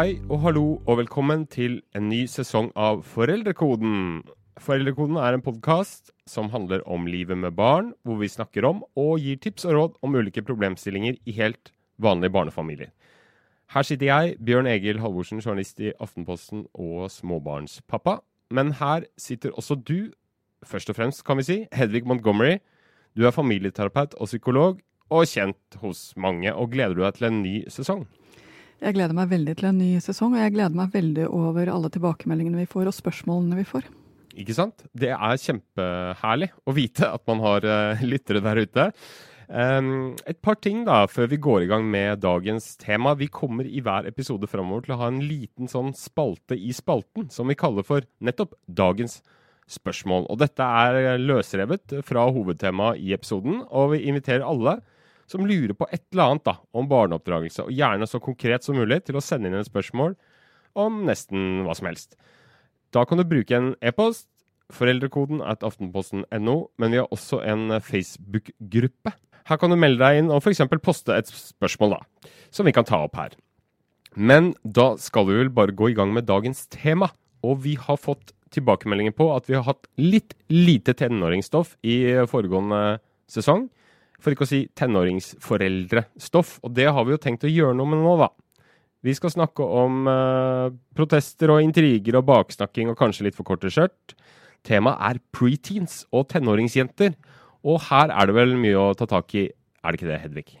Hei og hallo og velkommen til en ny sesong av Foreldrekoden. Foreldrekoden er en podkast som handler om livet med barn, hvor vi snakker om og gir tips og råd om ulike problemstillinger i helt vanlige barnefamilier. Her sitter jeg, Bjørn Egil Halvorsen, journalist i Aftenposten og småbarnspappa. Men her sitter også du, først og fremst, kan vi si, Hedvig Montgomery. Du er familieterapeut og psykolog, og kjent hos mange. Og gleder du deg til en ny sesong? Jeg gleder meg veldig til en ny sesong, og jeg gleder meg veldig over alle tilbakemeldingene vi får, og spørsmålene vi får. Ikke sant? Det er kjempeherlig å vite at man har uh, lyttere der ute. Et par ting da, før vi går i gang med dagens tema. Vi kommer i hver episode framover til å ha en liten sånn spalte i spalten, som vi kaller for nettopp dagens spørsmål. Og dette er løsrevet fra hovedtemaet i episoden, og vi inviterer alle som lurer på et eller annet da, om barneoppdragelse, og gjerne så konkret som mulig, til å sende inn et spørsmål om nesten hva som helst. Da kan du bruke en e-post, foreldrekoden at aftenposten.no, men vi har også en Facebook-gruppe. Her kan du melde deg inn og f.eks. poste et spørsmål, da, som vi kan ta opp her. Men da skal vi vel bare gå i gang med dagens tema. Og vi har fått tilbakemeldinger på at vi har hatt litt lite tenåringsstoff i foregående sesong for ikke å si tenåringsforeldrestoff. Og det har vi jo tenkt å gjøre noe med nå, da. Vi skal snakke om eh, protester og intriger og baksnakking og kanskje litt for korte skjørt. Temaet er preteens og tenåringsjenter. Og her er det vel mye å ta tak i, er det ikke det, Hedvig?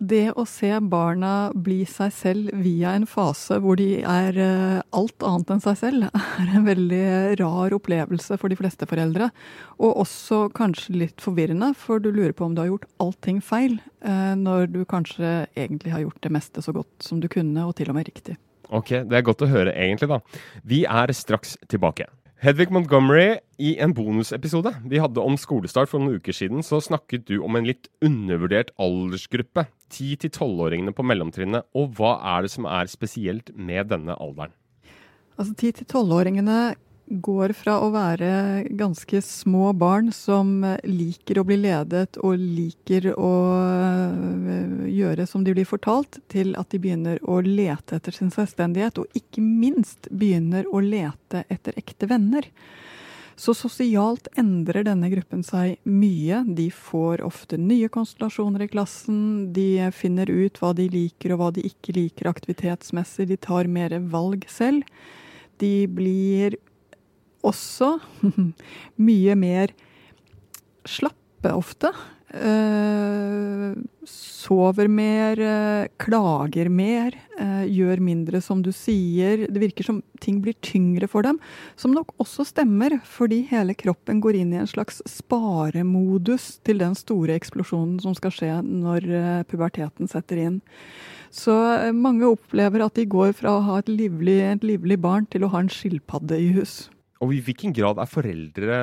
Det å se barna bli seg selv via en fase hvor de er eh, alt annet enn seg selv, er en veldig rar opplevelse for de fleste foreldre. Og også kanskje litt forvirrende, for du lurer på om du har gjort allting feil, eh, når du kanskje egentlig har gjort det meste så godt som du kunne, og til og med riktig. Ok, det er godt å høre egentlig, da. Vi er straks tilbake. Hedvig Montgomery, i en bonusepisode vi hadde om skolestart for noen uker siden, så snakket du om en litt undervurdert aldersgruppe. 10-12-åringene på mellomtrinnet. Og hva er det som er spesielt med denne alderen? Altså 10-12-åringene går fra å være ganske små barn som liker å bli ledet og liker å øh, gjøre som de blir fortalt, til at de begynner å lete etter sin selvstendighet, og ikke minst begynner å lete etter ekte venner. Så sosialt endrer denne gruppen seg mye. De får ofte nye konstellasjoner i klassen. De finner ut hva de liker og hva de ikke liker aktivitetsmessig. De tar mer valg selv. De blir også mye mer slappe ofte. Uh, sover mer, uh, klager mer, uh, gjør mindre som du sier. Det virker som ting blir tyngre for dem. Som nok også stemmer, fordi hele kroppen går inn i en slags sparemodus til den store eksplosjonen som skal skje når puberteten setter inn. Så mange opplever at de går fra å ha et livlig, et livlig barn til å ha en skilpadde i hus. Og i hvilken grad er foreldre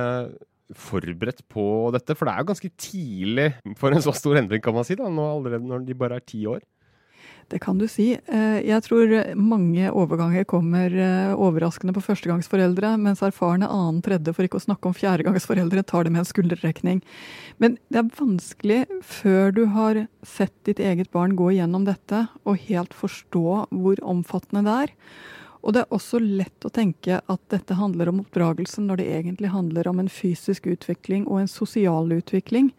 forberedt på dette? For det er jo ganske tidlig for en så stor endring, kan man si, da, nå allerede når de bare er ti år. Det kan du si. Eh, jeg tror mange overganger kommer eh, overraskende på førstegangsforeldre, mens erfarne annen, tredje, for ikke å snakke om fjerdegangsforeldre, tar det med en skulderrekning. Men det er vanskelig før du har sett ditt eget barn gå igjennom dette, og helt forstå hvor omfattende det er. Og det er også lett å tenke at dette handler om oppdragelsen, når det egentlig handler om en fysisk utvikling og en sosial utvikling,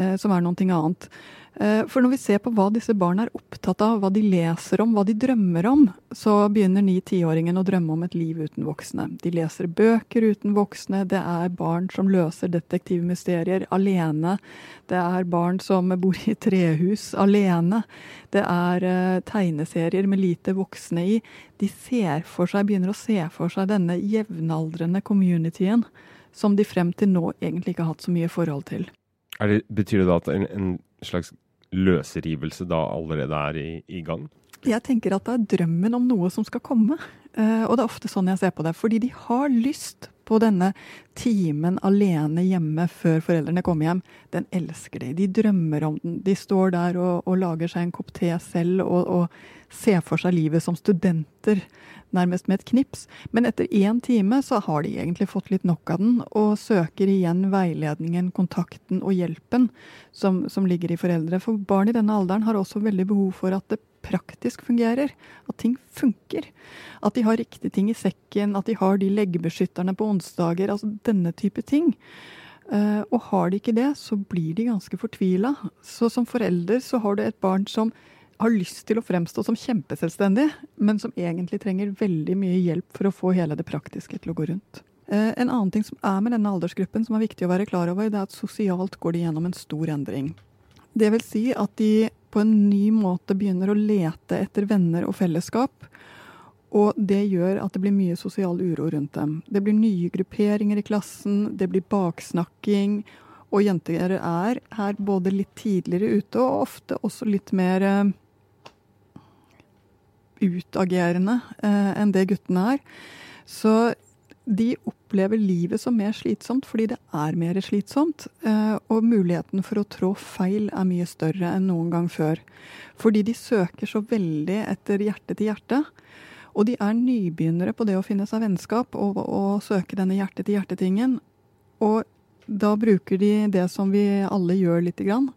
eh, som er noe annet. Eh, for når vi ser på hva disse barna er opptatt av, hva de leser om, hva de drømmer om, så begynner ni-tiåringen å drømme om et liv uten voksne. De leser bøker uten voksne, det er barn som løser detektivmysterier alene. Det er barn som bor i trehus alene. Det er uh, tegneserier med lite voksne i. De ser for seg, begynner å se for seg denne jevnaldrende communityen som de frem til nå egentlig ikke har hatt så mye forhold til. Det, betyr det da at en, en slags løsrivelse da allerede er i, i, gang? Jeg tenker at det er drømmen om noe som skal komme. Uh, og det er ofte sånn jeg ser på det. Fordi de har lyst på denne timen alene hjemme før foreldrene kommer hjem. Den elsker de. De drømmer om den. De står der og, og lager seg en kopp te selv og, og ser for seg livet som studenter nærmest med et knips. Men etter én time så har de egentlig fått litt nok av den, og søker igjen veiledningen, kontakten og hjelpen som, som ligger i foreldre. For barn i denne alderen har også veldig behov for at det praktisk fungerer. At ting funker. At de har riktige ting i sekken, at de har de leggebeskytterne på onsdager. Altså denne type ting. Uh, og har de ikke det, så blir de ganske fortvila. Så som forelder så har du et barn som har lyst til å fremstå som kjempeselvstendig, men som egentlig trenger veldig mye hjelp for å få hele det praktiske til å gå rundt. Uh, en annen ting som er med denne aldersgruppen som er viktig å være klar over, det er at sosialt går de gjennom en stor endring. Det vil si at de på en ny måte begynner å lete etter venner og fellesskap. Og det gjør at det blir mye sosial uro rundt dem. Det blir nye grupperinger i klassen, det blir baksnakking. Og jenter er her både litt tidligere ute og ofte også litt mer uh, utagerende uh, enn det guttene er. Så de opplever livet som mer slitsomt fordi det er mer slitsomt. Uh, og muligheten for å trå feil er mye større enn noen gang før. Fordi de søker så veldig etter hjerte til hjerte. Og de er nybegynnere på det å finne seg vennskap og, og søke denne hjerte-til-hjerte-tingen. Og da bruker de det som vi alle gjør lite grann,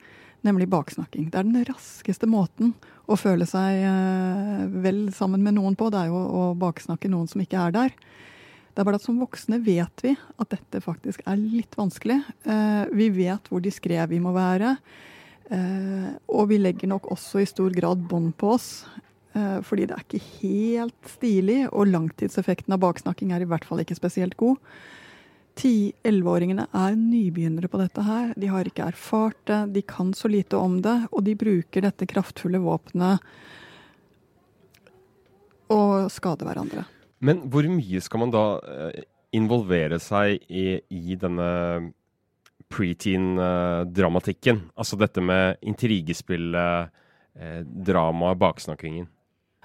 nemlig baksnakking. Det er den raskeste måten å føle seg eh, vel sammen med noen på. Det er jo å baksnakke noen som ikke er der. Det er bare at som voksne vet vi at dette faktisk er litt vanskelig. Eh, vi vet hvor diskré vi må være. Eh, og vi legger nok også i stor grad bånd på oss fordi det er ikke helt stilig, og langtidseffekten av baksnakking er i hvert fall ikke spesielt god. 10-11-åringene er nybegynnere på dette her. De har ikke erfart det, de kan så lite om det, og de bruker dette kraftfulle våpenet og skader hverandre. Men hvor mye skal man da eh, involvere seg i, i denne preteen-dramatikken? Altså dette med intrigespillet, eh, dramaet, baksnakkingen?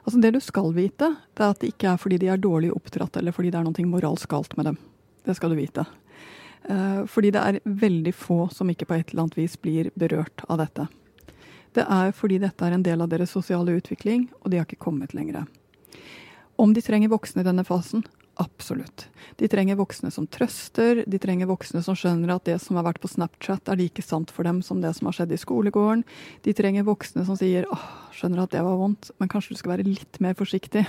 Altså Det du skal vite, det er at det ikke er fordi de er dårlig oppdratt eller fordi det er noe moralsk galt med dem. Det skal du vite. Eh, fordi det er veldig få som ikke på et eller annet vis blir berørt av dette. Det er fordi dette er en del av deres sosiale utvikling, og de har ikke kommet lenger. Om de trenger voksne i denne fasen, Absolutt. De trenger voksne som trøster, de trenger voksne som skjønner at det som har vært på Snapchat, er like sant for dem som det som har skjedd i skolegården. De trenger voksne som sier åh, skjønner at det var vondt, men kanskje du skal være litt mer forsiktig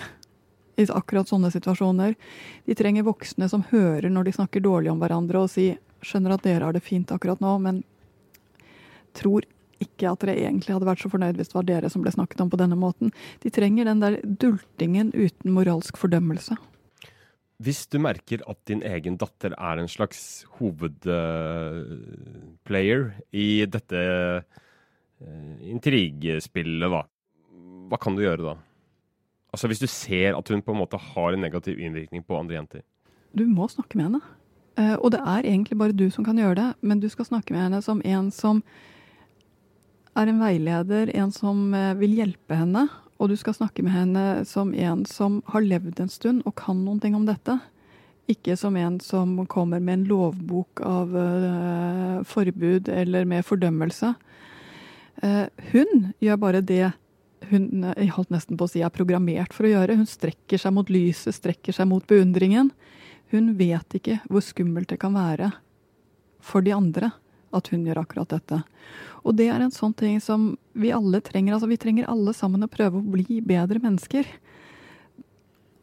i akkurat sånne situasjoner. De trenger voksne som hører når de snakker dårlig om hverandre og sier skjønner at dere har det fint akkurat nå, men tror ikke at dere egentlig hadde vært så fornøyd hvis det var dere som ble snakket om på denne måten. De trenger den der dultingen uten moralsk fordømmelse. Hvis du merker at din egen datter er en slags hovedplayer i dette uh, intrigespillet, hva, hva kan du gjøre da? Altså Hvis du ser at hun på en måte har en negativ innvirkning på andre jenter? Du må snakke med henne. Uh, og det er egentlig bare du som kan gjøre det, men du skal snakke med henne som en som er en veileder, en som vil hjelpe henne, og du skal snakke med henne som en som har levd en stund og kan noen ting om dette. Ikke som en som kommer med en lovbok av uh, forbud eller med fordømmelse. Hun gjør bare det hun jeg holdt nesten på å si er programmert for å gjøre. Hun strekker seg mot lyset, strekker seg mot beundringen. Hun vet ikke hvor skummelt det kan være for de andre at hun gjør akkurat dette. Og det er en sånn ting som vi alle trenger. Altså, vi trenger alle sammen å prøve å bli bedre mennesker.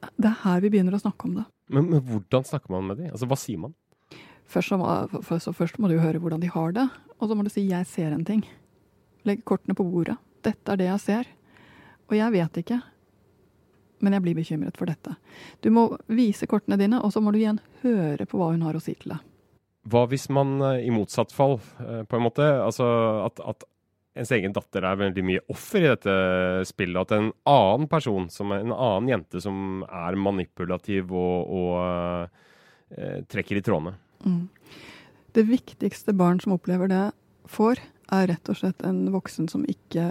Det er her vi begynner å snakke om det. Men, men hvordan snakker man med dem? Altså, hva sier man? Først, må, først, først må du høre hvordan de har det, og så må du si 'jeg ser en ting'. Legg kortene på bordet. 'Dette er det jeg ser'. Og jeg vet ikke, men jeg blir bekymret for dette. Du må vise kortene dine, og så må du igjen høre på hva hun har å si til deg. Hva hvis man eh, i motsatt fall, eh, på en måte, altså at, at ens egen datter er veldig mye offer i dette spillet. At en annen person, som en annen jente som er manipulativ og, og eh, trekker i trådene. Mm. Det viktigste barn som opplever det, får, er rett og slett en voksen som ikke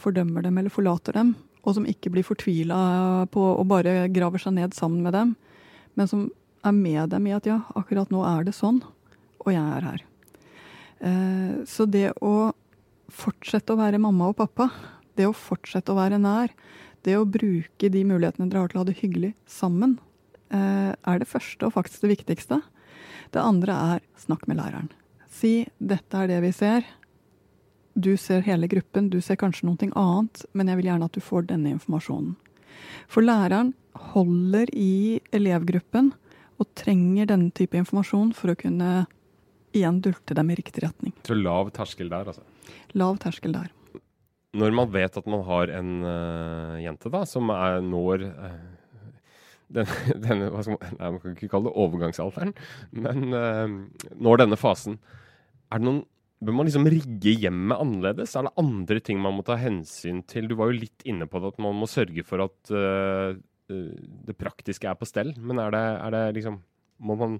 fordømmer dem eller forlater dem. Og som ikke blir fortvila på og bare graver seg ned sammen med dem. Men som er med dem i at ja, akkurat nå er det sånn, og jeg er her. Eh, så det å fortsette å være mamma og pappa, det å fortsette å være nær, det å bruke de mulighetene dere har til å ha det hyggelig sammen, eh, er det første og faktisk det viktigste. Det andre er snakk med læreren. Si 'dette er det vi ser'. du ser hele gruppen, du ser kanskje noe annet, men jeg vil gjerne at du får denne informasjonen. For læreren holder i elevgruppen og trenger denne type informasjon for å kunne igjen dulte dem i riktig retning. Så lav terskel der, altså? Lav terskel der. Når man vet at man har en uh, jente da, som er, når uh, den, denne, hva skal man, nei, man kan ikke kalle det overgangsalderen, men uh, når denne fasen, er det noen Bør man liksom rigge hjemmet annerledes? Er det andre ting man må ta hensyn til? Du var jo litt inne på det, at man må sørge for at uh, det praktiske er på stell. Men er det, er det, liksom Må man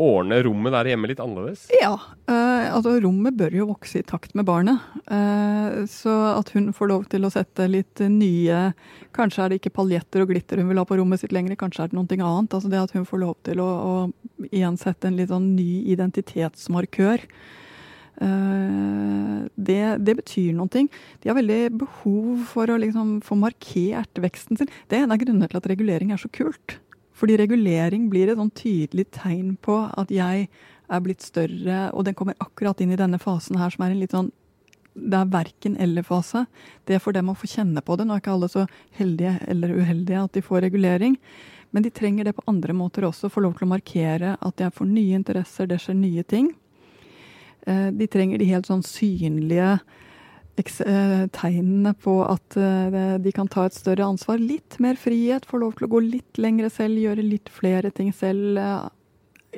ordne rommet der hjemme litt annerledes? Ja. Uh, altså rommet bør jo vokse i takt med barnet. Uh, så at hun får lov til å sette litt nye Kanskje er det ikke paljetter og glitter hun vil ha på rommet sitt lenger, kanskje er det noe annet. Altså det at hun får lov til å, å igjen sette en litt sånn ny identitetsmarkør. Eh, det, det, betyr noe. De har veldig behov for å liksom få markert veksten sin. Det er en av grunnene til at regulering er så kult. Fordi regulering blir et sånn tydelig tegn på at jeg er blitt større, og den kommer akkurat inn i denne fasen her som er en litt sånn det er verken-eller-fase. Det er for dem å få kjenne på det. Nå er ikke alle så heldige eller uheldige at de får regulering. Men de trenger det på andre måter også. Få lov til å markere at jeg får nye interesser, det skjer nye ting. Eh, de trenger de helt sånn synlige eh, tegnene på at eh, de kan ta et større ansvar. Litt mer frihet, få lov til å gå litt lengre selv, gjøre litt flere ting selv.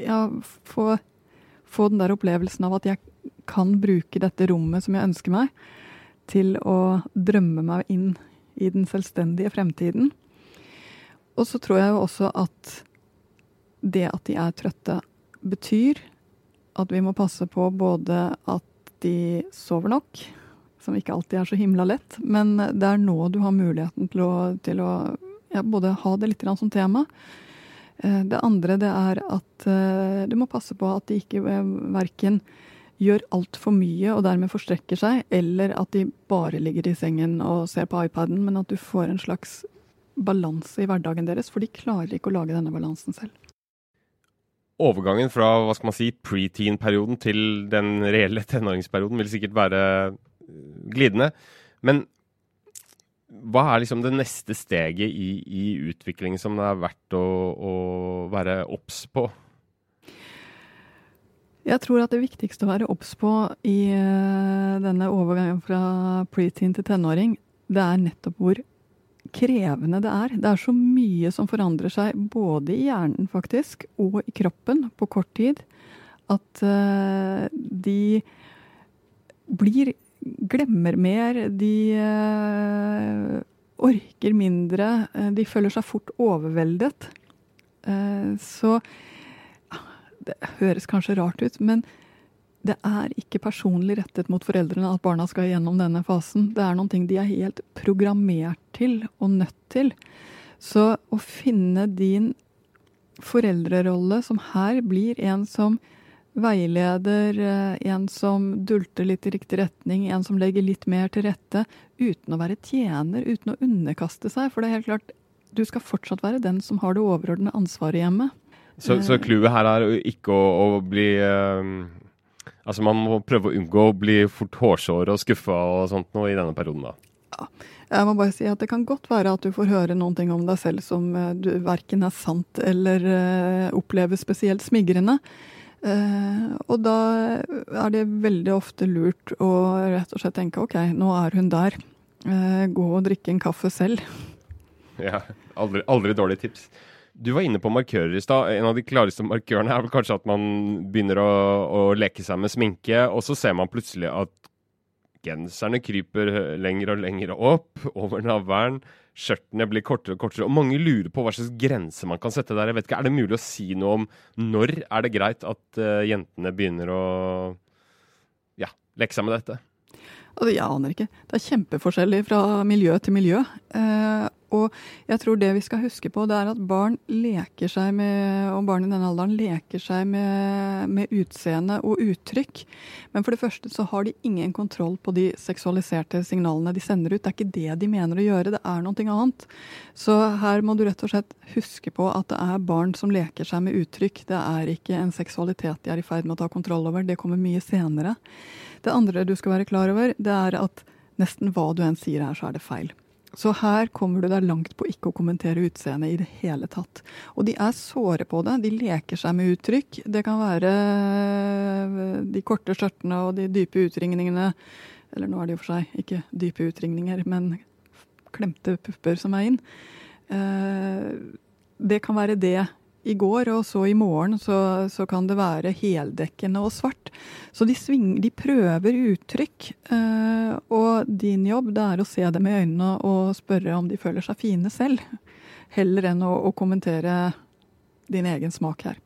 Ja, få, få den der opplevelsen av at jeg kan bruke dette rommet som jeg ønsker meg, til å drømme meg inn i den selvstendige fremtiden. Og så tror jeg jo også at det at de er trøtte, betyr at vi må passe på både at de sover nok, som ikke alltid er så himla lett, men det er nå du har muligheten til å, til å ja, både ha det litt som tema. Eh, det andre det er at eh, du må passe på at de ikke eh, verken gjør altfor mye og dermed forstrekker seg, eller at de bare ligger i sengen og ser på iPaden, men at du får en slags balanse i hverdagen deres, for de klarer ikke å lage denne balansen selv overgangen fra hva skal man si, preteen-perioden til den reelle tenåringsperioden vil sikkert være glidende. Men hva er liksom det neste steget i, i utviklingen som det er verdt å, å være obs på? Jeg tror at det viktigste å være obs på i eh, denne overgangen fra preteen til tenåring, det er nettopp hvor krevende det er. Det er så mye som forandrer seg, både i hjernen faktisk, og i kroppen på kort tid, at uh, de blir Glemmer mer, de uh, orker mindre, uh, de føler seg fort overveldet. så Det høres kanskje rart ut, men det er ikke personlig rettet mot foreldrene at barna skal gjennom denne fasen. Det er noen ting de er helt programmert til og nødt til. Så å finne din foreldrerolle, som her blir en som veileder, eh, en som dulter litt i riktig retning, en som legger litt mer til rette, uten å være tjener, uten å underkaste seg. For det er helt klart, du skal fortsatt være den som har det overordnede ansvaret hjemme. Så, så clouet her er ikke å, å bli uh Altså Man må prøve å unngå å bli fort hårsår og skuffa og sånt noe i denne perioden, da. Ja. Jeg må bare si at Det kan godt være at du får høre noen ting om deg selv som du verken er sant eller uh, opplever spesielt smigrende. Uh, og da er det veldig ofte lurt å rett og slett tenke OK, nå er hun der. gå og drikke en kaffe selv. Ja, aldri, aldri dårlig tips. Du var inne på markører i stad. En av de klareste markørene er vel kanskje at man begynner å, å, leke seg med sminke, og så ser man plutselig at genserne kryper lenger og lenger opp over navlen. Skjørtene blir kortere og kortere, og mange lurer på hva slags grense man kan sette der. Jeg vet ikke, Er det mulig å si noe om når er det greit at uh, jentene begynner å ja, leke seg med dette? Altså, jeg aner ikke. Det er kjempeforskjellig fra miljø til miljø. Uh, Og jeg tror det vi skal huske på, det er at barn leker seg med, og barn i denne alderen leker seg med, med utseende og uttrykk. Men for det første så har de ingen kontroll på de seksualiserte signalene de sender ut. Det er ikke det de mener å gjøre, det er noe annet. Så her må du rett og slett huske på at det er barn som leker seg med uttrykk. Det er ikke en seksualitet de er i ferd med å ta kontroll over. Det kommer mye senere. Det andre du skal være klar over, det er at nesten hva du enn sier her, så er det feil. Så her kommer du deg langt på ikke å kommentere utseendet i det hele tatt. Og de er såre på det. De leker seg med uttrykk. Det kan være eh, de korte skjørtene og de dype utringningene. Eller nå er det jo for seg ikke dype utringninger, men klemte pupper som er inn. Eh, det kan være det i går, og så i morgen så, så, kan det være heldekkende og svart. Så de, sving, de prøver uttrykk. Eh, og din jobb det er å se dem i øynene og spørre om de føler seg fine selv. Heller enn å, å kommentere din egen smak her.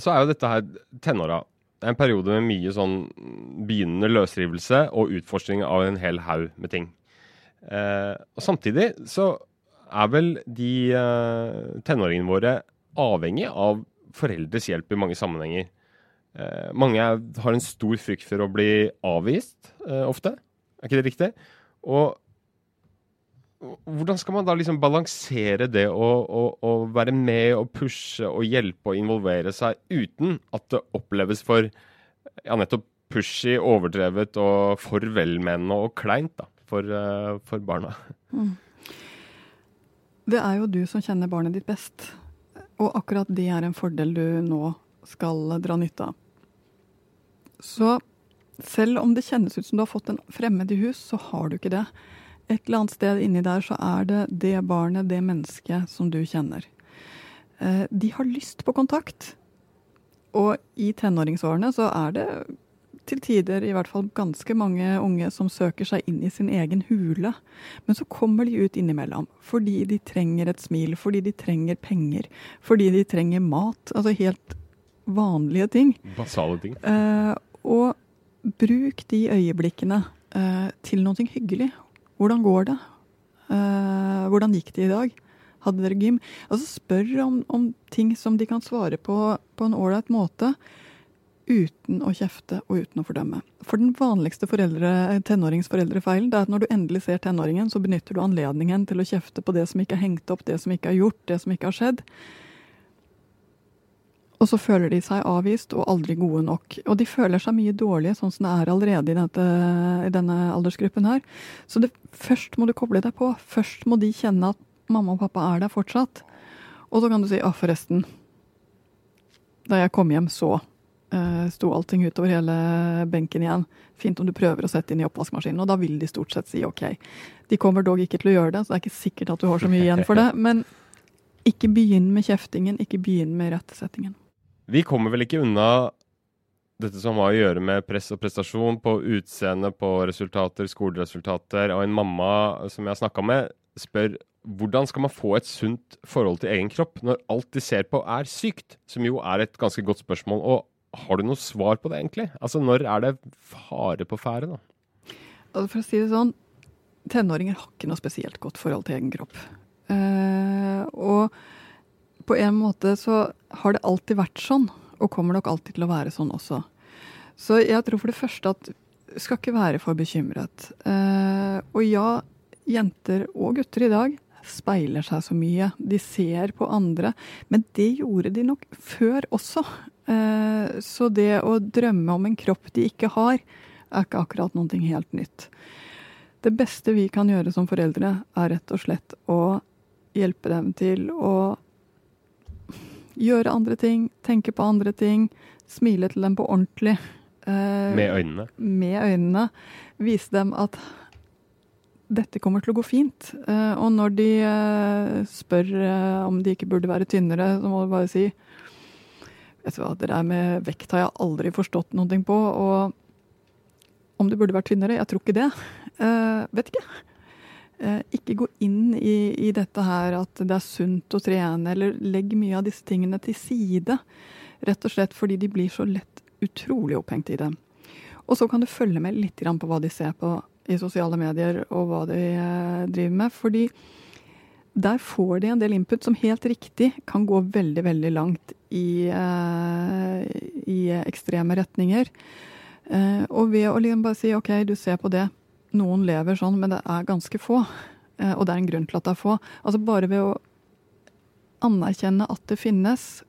Så er jo dette her tenåra. Det er en periode med mye sånn begynnende løsrivelse og utforskning av en hel haug med ting. Eh, og samtidig så er vel de eh, tenåringene våre avhengig av foreldres hjelp i mange sammenhenger. Eh, mange har en stor frykt for å bli avvist eh, ofte. Er ikke det riktig? Og hvordan skal man da liksom balansere det å, være med og pushe og hjelpe og involvere seg uten at det oppleves for ja, nettopp pushy, overdrevet og for velmenende og kleint da, for, uh, for barna? Mm. Det er jo du som kjenner barnet ditt best. Og akkurat det er en fordel du nå skal dra nytte av. Så selv om det kjennes ut som du har fått en fremmed i hus, så har du ikke det. Et eller annet sted inni der så er det det barnet, det mennesket, som du kjenner. Eh, de har lyst på kontakt. Og i tenåringsårene så er det til tider i hvert fall ganske mange unge som søker seg inn i sin egen hule. Men så kommer de ut innimellom fordi de trenger et smil, fordi de trenger penger, fordi de trenger mat. Altså helt vanlige ting. Basale ting. Eh, og bruk de øyeblikkene eh, til noe hyggelig. Hvordan går det? Eh, hvordan gikk det i dag? Hadde dere gym? Altså Spør om, om ting som de kan svare på på en ålreit måte uten å kjefte og uten å fordømme. For den vanligste tenåringsforeldrefeilen det er at når du endelig ser tenåringen, så benytter du anledningen til å kjefte på det som ikke er hengt opp, det som ikke er gjort, det som ikke har skjedd. Og så føler de seg avvist og aldri gode nok. Og de føler seg mye dårlige, sånn som det er allerede i, dette, i denne aldersgruppen her. Så det, først må du koble deg på. Først må de kjenne at mamma og pappa er der fortsatt. Og så kan du si 'Å, forresten'. Da jeg kom hjem, så sto allting utover hele benken igjen. Fint om du prøver å sette inn i oppvaskmaskinen, og da vil de stort sett si ok. De kommer dog ikke til å gjøre det, så det er ikke sikkert at du har så mye igjen for det. Men ikke begynn med kjeftingen, ikke begynn med rettesettingen. Vi kommer vel ikke unna dette som har å gjøre med press og prestasjon på utseende, på resultater, skoleresultater. Og en mamma som jeg har snakka med, spør hvordan skal man få et sunt forhold til egen kropp når alt de ser på er sykt? Som jo er et ganske godt spørsmål. Og har du noe svar på det, egentlig? Altså, Når er det fare på ferde, da? Altså, for å si det sånn, tenåringer har ikke noe spesielt godt forhold til egen kropp. Eh, og på en måte så har det alltid vært sånn, og kommer nok alltid til å være sånn også. Så jeg tror for det første at skal ikke være for bekymret. Eh, og ja, jenter og gutter i dag speiler seg så mye. De ser på andre. Men det gjorde de nok før også. Eh, så det å drømme om en kropp de ikke har, er ikke akkurat noe helt nytt. Det beste vi kan gjøre som foreldre, er rett og slett å hjelpe dem til å gjøre andre ting, tenke på andre ting, smile til dem på ordentlig. Eh, med øynene? Med øynene. Vise dem at dette kommer til å gå fint. Eh, og når de spør om de ikke burde være tynnere, så må du bare si Vet du hva, det der med vekt har jeg aldri forstått noe på. Og om det burde vært tynnere? Jeg tror ikke det. Uh, vet ikke. Uh, ikke gå inn i, i, dette her at det er sunt å trene, eller legg mye av disse tingene til side. Rett og slett fordi de blir så lett utrolig opphengt i det. Og så kan du følge med litt på hva de ser på i sosiale medier, og hva de uh, driver med. Fordi der får de en del input som helt riktig kan gå veldig, veldig langt i, eh, i ekstreme retninger. Eh, og ved å liksom bare si OK, du ser på det. Noen lever sånn, men det er ganske få. Eh, og det er en grunn til at det er få. Altså bare ved å anerkjenne at det finnes,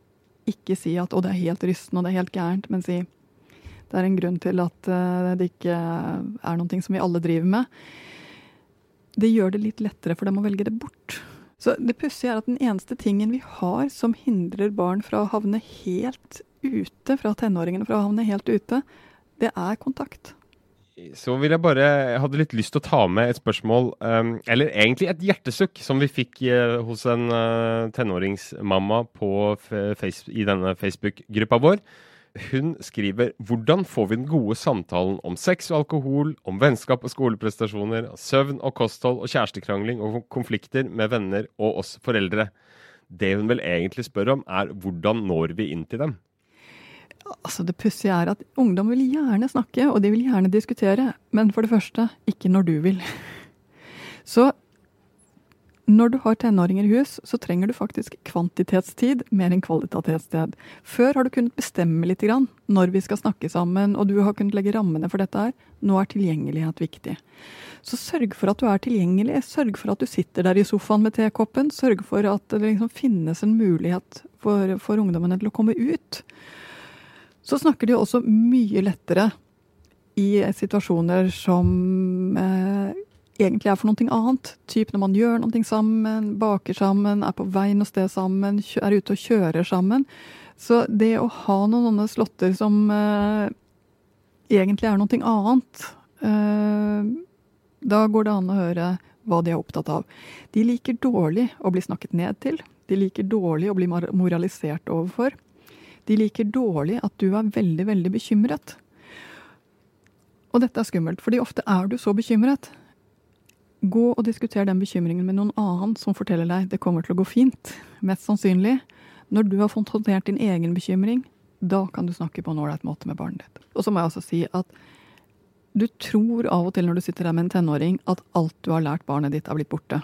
ikke si at 'å, det er helt rystende og det er helt gærent', men si det er en grunn til at det ikke er noe som vi alle driver med. Det gjør det litt lettere for dem å velge det bort. Så det pussige er at den eneste tingen vi har som hindrer barn fra å havne helt ute, fra tenåringene fra å havne helt ute, det er kontakt. Så vil jeg bare Jeg hadde litt lyst til å ta med et spørsmål, um, eller egentlig et hjertesukk, som vi fikk uh, hos en uh, tenåringsmamma face, i denne Facebook-gruppa vår. Hun skriver hvordan får vi den gode samtalen om sex og alkohol, om vennskap og skoleprestasjoner, søvn og kosthold og kjærestekrangling og konflikter med venner og oss foreldre. Det hun vel egentlig spør om, er hvordan når vi inn til dem? Altså Det pussige er at ungdom vil gjerne snakke, og de vil gjerne diskutere. Men for det første, ikke når du vil. Så når du har tenåringer i hus, så trenger du faktisk kvantitetstid mer enn kvalitetstid. Før har du kunnet bestemme litt grann når vi skal snakke sammen, og du har kunnet legge rammene for dette her. Nå er tilgjengelighet viktig. Så sørg for at du er tilgjengelig. Sørg for at du sitter der i sofaen med tekoppen. Sørg for at det liksom finnes en mulighet for, for ungdommene til å komme ut. Så snakker de også mye lettere i situasjoner som eh, egentlig er for noe annet. Typ når man gjør noe sammen, baker sammen, er på vei noe sted sammen, er ute og kjører sammen. Så det å ha noen sånne slåtter som uh, egentlig er noe annet uh, Da går det an å høre hva de er opptatt av. De liker dårlig å bli snakket ned til. De liker dårlig å bli moralisert overfor. De liker dårlig at du er veldig, veldig bekymret. Og dette er skummelt, fordi ofte er du så bekymret Gå og diskuter den bekymringen med noen annen som forteller deg det kommer til å gå fint. Mest sannsynlig. Når du har fått håndtert din egen bekymring, da kan du snakke på en ålreit måte med barnet ditt. Og så må jeg også si at du tror av og til når du sitter der med en tenåring, at alt du har lært barnet ditt, er blitt borte.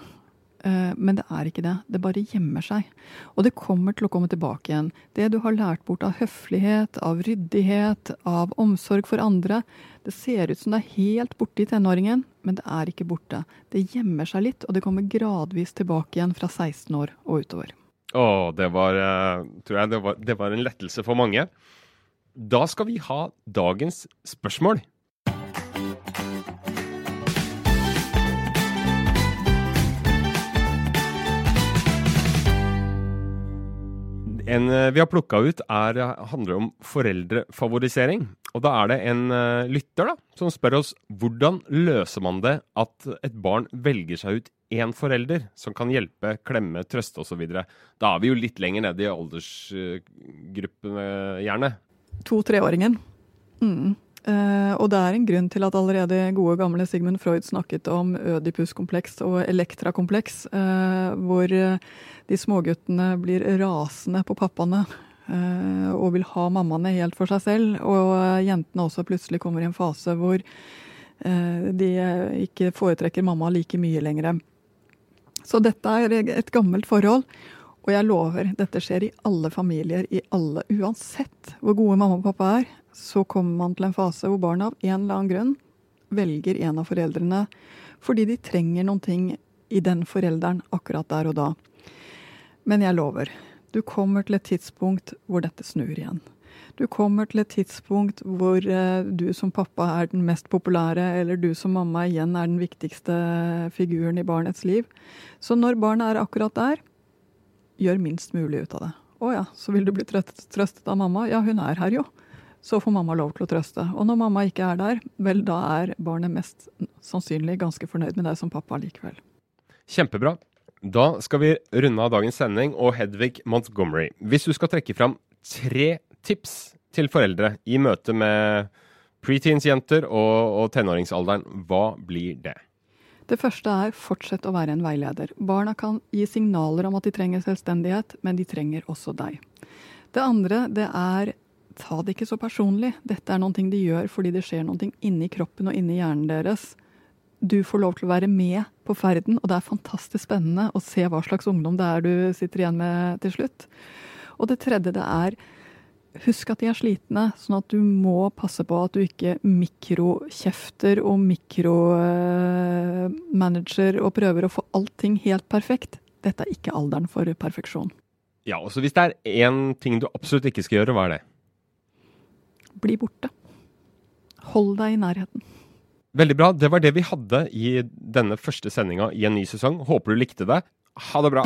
Eh, men det er ikke det. Det bare gjemmer seg. Og det kommer til å komme tilbake igjen. Det du har lært bort av høflighet, av ryddighet, av omsorg for andre. Det ser ut som det er helt borte i tenåringen, men det er ikke borte. Det gjemmer seg litt, og det kommer gradvis tilbake igjen fra 16 år og utover. Å, det var, eh, tror jeg, det var, det var en lettelse for mange. Da skal vi ha dagens spørsmål. En eh, vi har plukka ut, er, eh, handler om foreldrefavorisering. Og da er det en uh, lytter da, som spør oss hvordan løser man det at et barn velger seg ut én forelder som kan hjelpe, klemme, trøste osv. Da er vi jo litt lenger nede i aldersgruppene, gjerne. To-treåringen. Mm. Uh, og det er en grunn til at allerede gode gamle Sigmund Freud snakket om Ødipus-kompleks og elektrakompleks, uh, hvor de småguttene blir rasende på pappaene uh, og vil ha mammaene helt for seg selv. Og jentene også plutselig kommer i en fase hvor eh, de ikke foretrekker mamma like mye lenger. Så dette er et gammelt forhold. Og jeg lover, dette skjer i alle familier, i alle. Uansett hvor gode mamma og pappa er, så kommer man til en fase hvor barna av en eller annen grunn velger en av foreldrene fordi de trenger noen ting i den forelderen akkurat der og da. Men jeg lover, du kommer til et tidspunkt hvor dette snur igjen. Du kommer til et tidspunkt hvor eh, du som pappa er den mest populære, eller du som mamma igjen er den viktigste figuren i barnets liv. Så når barnet er akkurat der, gjør minst mulig ut av det. Å ja, så vil du bli trøstet av mamma? Ja, hun er her jo. Så får mamma lov til å trøste. Og når mamma ikke er der, vel, da er barnet mest sannsynlig ganske fornøyd med deg som pappa likevel. Kjempebra. Da skal vi runde av dagens sending og Hedvig Montgomery. Hvis du skal trekke fram tre tips til foreldre i møte med preteens-jenter og, og tenåringsalderen, hva blir det? Det første er fortsett å være en veileder. Barna kan gi signaler om at de trenger selvstendighet, men de trenger også deg. Det andre det er ta det ikke så personlig. Dette er noe de gjør fordi det skjer noe inni kroppen og inni hjernen deres du får lov til å være med på ferden, og det er fantastisk spennende å se hva slags ungdom det er du sitter igjen med til slutt. Og det tredje det er Husk at de er slitne, sånn at du må passe på at du ikke mikrokjefter og mikromanager og prøver å få allting helt perfekt. Dette er ikke alderen for perfeksjon. Ja, og så Hvis det er én ting du absolutt ikke skal gjøre, hva er det? Bli borte. Hold deg i nærheten. Veldig bra. Det var det vi hadde i denne første sendinga i en ny sesong. Håper du likte det. Ha det bra.